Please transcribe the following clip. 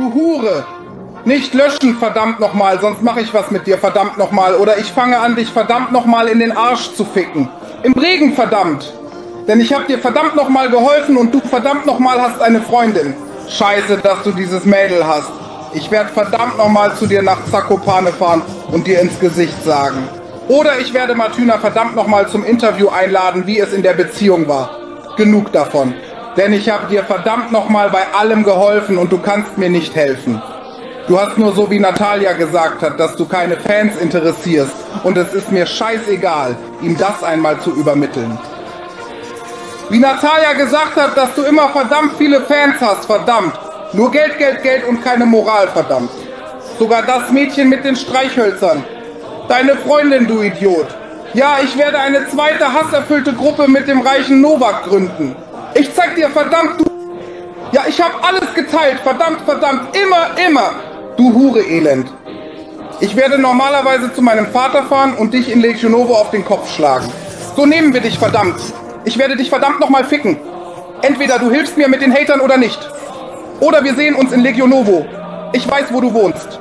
Du Hure! Nicht löschen, verdammt nochmal, sonst mache ich was mit dir, verdammt nochmal. Oder ich fange an, dich verdammt nochmal in den Arsch zu ficken. Im Regen, verdammt! Denn ich habe dir verdammt nochmal geholfen und du verdammt nochmal hast eine Freundin. Scheiße, dass du dieses Mädel hast. Ich werde verdammt nochmal zu dir nach Zakopane fahren und dir ins Gesicht sagen. Oder ich werde Martina verdammt nochmal zum Interview einladen, wie es in der Beziehung war. Genug davon. Denn ich habe dir verdammt nochmal bei allem geholfen und du kannst mir nicht helfen. Du hast nur so wie Natalia gesagt hat, dass du keine Fans interessierst und es ist mir scheißegal, ihm das einmal zu übermitteln. Wie Natalia gesagt hat, dass du immer verdammt viele Fans hast, verdammt. Nur Geld, Geld, Geld und keine Moral, verdammt. Sogar das Mädchen mit den Streichhölzern. Deine Freundin, du Idiot. Ja, ich werde eine zweite hasserfüllte Gruppe mit dem reichen Novak gründen. Ich zeig dir, verdammt, du... Ja, ich hab alles geteilt, verdammt, verdammt, immer, immer. Du Hure-Elend. Ich werde normalerweise zu meinem Vater fahren und dich in Legionovo auf den Kopf schlagen. So nehmen wir dich, verdammt. Ich werde dich verdammt nochmal ficken. Entweder du hilfst mir mit den Hatern oder nicht. Oder wir sehen uns in Legionovo. Ich weiß, wo du wohnst.